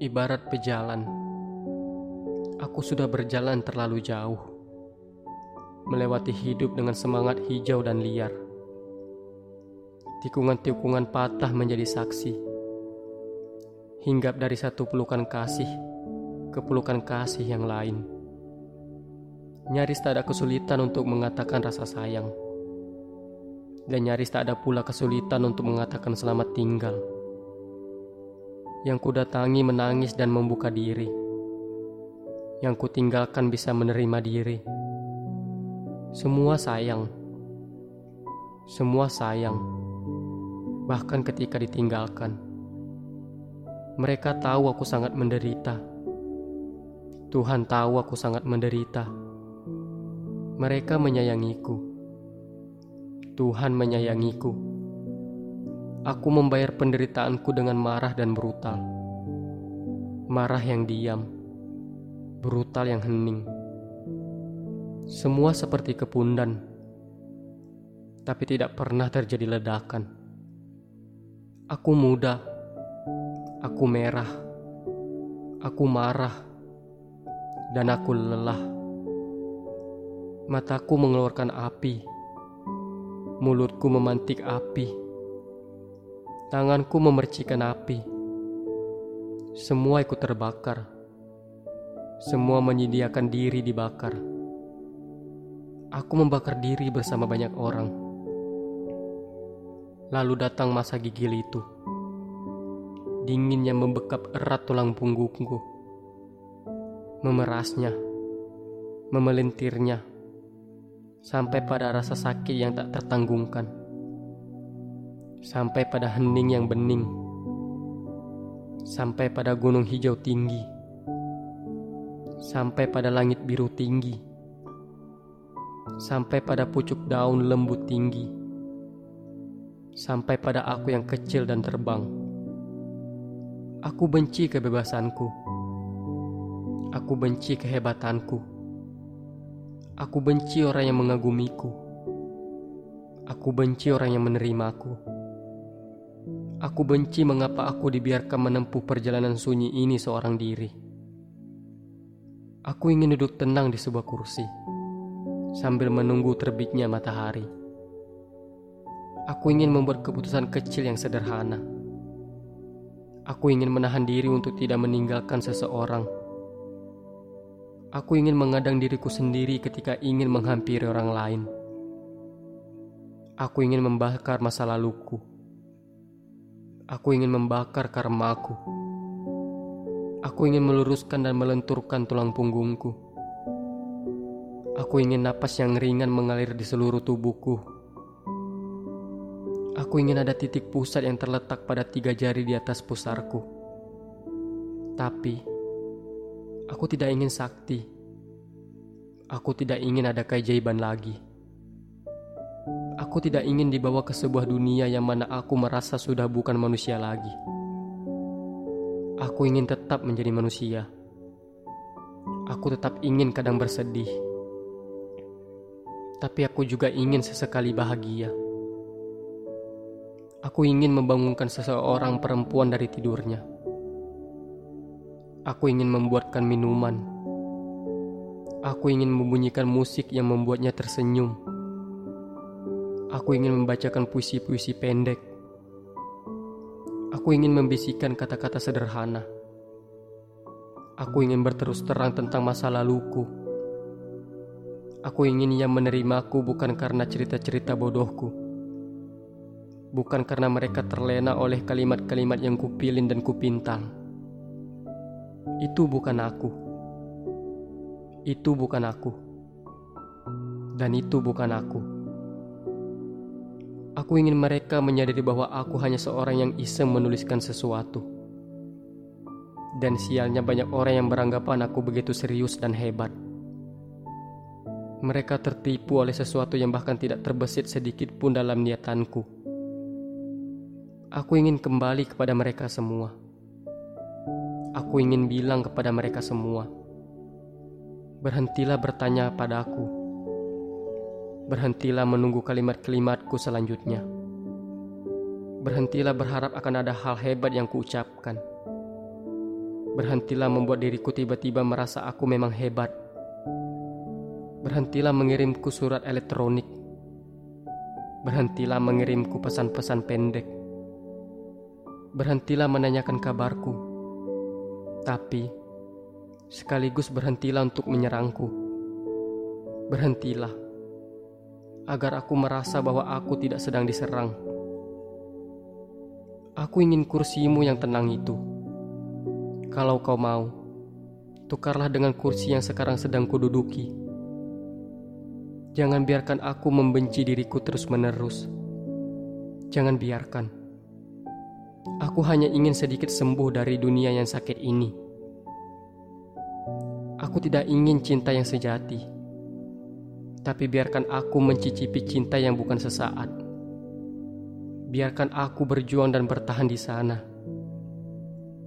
Ibarat pejalan, aku sudah berjalan terlalu jauh, melewati hidup dengan semangat hijau dan liar. Tikungan-tikungan patah menjadi saksi, hinggap dari satu pelukan kasih ke pelukan kasih yang lain. Nyaris tak ada kesulitan untuk mengatakan rasa sayang, dan nyaris tak ada pula kesulitan untuk mengatakan selamat tinggal yang kudatangi menangis dan membuka diri. Yang kutinggalkan bisa menerima diri. Semua sayang. Semua sayang. Bahkan ketika ditinggalkan. Mereka tahu aku sangat menderita. Tuhan tahu aku sangat menderita. Mereka menyayangiku. Tuhan menyayangiku. Aku membayar penderitaanku dengan marah dan brutal. Marah yang diam, brutal yang hening. Semua seperti kepundan, tapi tidak pernah terjadi ledakan. Aku muda, aku merah, aku marah, dan aku lelah. Mataku mengeluarkan api, mulutku memantik api Tanganku memercikan api. Semua ikut terbakar. Semua menyediakan diri dibakar. Aku membakar diri bersama banyak orang. Lalu datang masa gigil itu. Dinginnya membekap erat tulang punggungku. Memerasnya. Memelintirnya. Sampai pada rasa sakit yang tak tertanggungkan sampai pada hening yang bening, sampai pada gunung hijau tinggi, sampai pada langit biru tinggi, sampai pada pucuk daun lembut tinggi, sampai pada aku yang kecil dan terbang. Aku benci kebebasanku. Aku benci kehebatanku. Aku benci orang yang mengagumiku. Aku benci orang yang menerimaku. Aku benci mengapa aku dibiarkan menempuh perjalanan sunyi ini seorang diri. Aku ingin duduk tenang di sebuah kursi sambil menunggu terbitnya matahari. Aku ingin membuat keputusan kecil yang sederhana. Aku ingin menahan diri untuk tidak meninggalkan seseorang. Aku ingin mengadang diriku sendiri ketika ingin menghampiri orang lain. Aku ingin membakar masa laluku Aku ingin membakar karmaku. Aku ingin meluruskan dan melenturkan tulang punggungku. Aku ingin napas yang ringan mengalir di seluruh tubuhku. Aku ingin ada titik pusat yang terletak pada tiga jari di atas pusarku. Tapi, aku tidak ingin sakti. Aku tidak ingin ada keajaiban lagi. Aku tidak ingin dibawa ke sebuah dunia yang mana aku merasa sudah bukan manusia lagi. Aku ingin tetap menjadi manusia. Aku tetap ingin kadang bersedih. Tapi aku juga ingin sesekali bahagia. Aku ingin membangunkan seseorang perempuan dari tidurnya. Aku ingin membuatkan minuman. Aku ingin membunyikan musik yang membuatnya tersenyum Aku ingin membacakan puisi-puisi pendek. Aku ingin membisikkan kata-kata sederhana. Aku ingin berterus terang tentang masa laluku. Aku ingin ia menerimaku bukan karena cerita-cerita bodohku. Bukan karena mereka terlena oleh kalimat-kalimat yang kupilin dan kupintang. Itu bukan aku. Itu bukan aku. Dan itu bukan aku. Aku ingin mereka menyadari bahwa aku hanya seorang yang iseng menuliskan sesuatu. Dan sialnya banyak orang yang beranggapan aku begitu serius dan hebat. Mereka tertipu oleh sesuatu yang bahkan tidak terbesit sedikit pun dalam niatanku. Aku ingin kembali kepada mereka semua. Aku ingin bilang kepada mereka semua, berhentilah bertanya padaku Berhentilah menunggu kalimat-kalimatku selanjutnya. Berhentilah berharap akan ada hal hebat yang kuucapkan. Berhentilah membuat diriku tiba-tiba merasa aku memang hebat. Berhentilah mengirimku surat elektronik. Berhentilah mengirimku pesan-pesan pendek. Berhentilah menanyakan kabarku. Tapi sekaligus berhentilah untuk menyerangku. Berhentilah agar aku merasa bahwa aku tidak sedang diserang. Aku ingin kursimu yang tenang itu. Kalau kau mau, tukarlah dengan kursi yang sekarang sedang kududuki. Jangan biarkan aku membenci diriku terus-menerus. Jangan biarkan. Aku hanya ingin sedikit sembuh dari dunia yang sakit ini. Aku tidak ingin cinta yang sejati, tapi biarkan aku mencicipi cinta yang bukan sesaat. Biarkan aku berjuang dan bertahan di sana.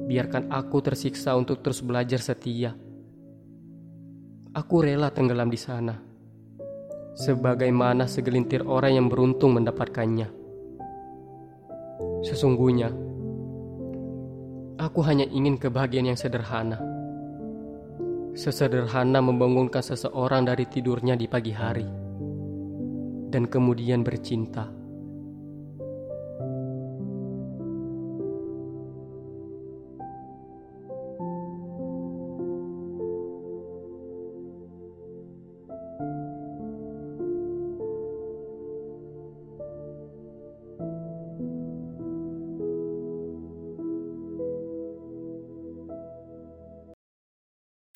Biarkan aku tersiksa untuk terus belajar setia. Aku rela tenggelam di sana sebagaimana segelintir orang yang beruntung mendapatkannya. Sesungguhnya, aku hanya ingin kebahagiaan yang sederhana. Sesederhana membangunkan seseorang dari tidurnya di pagi hari, dan kemudian bercinta.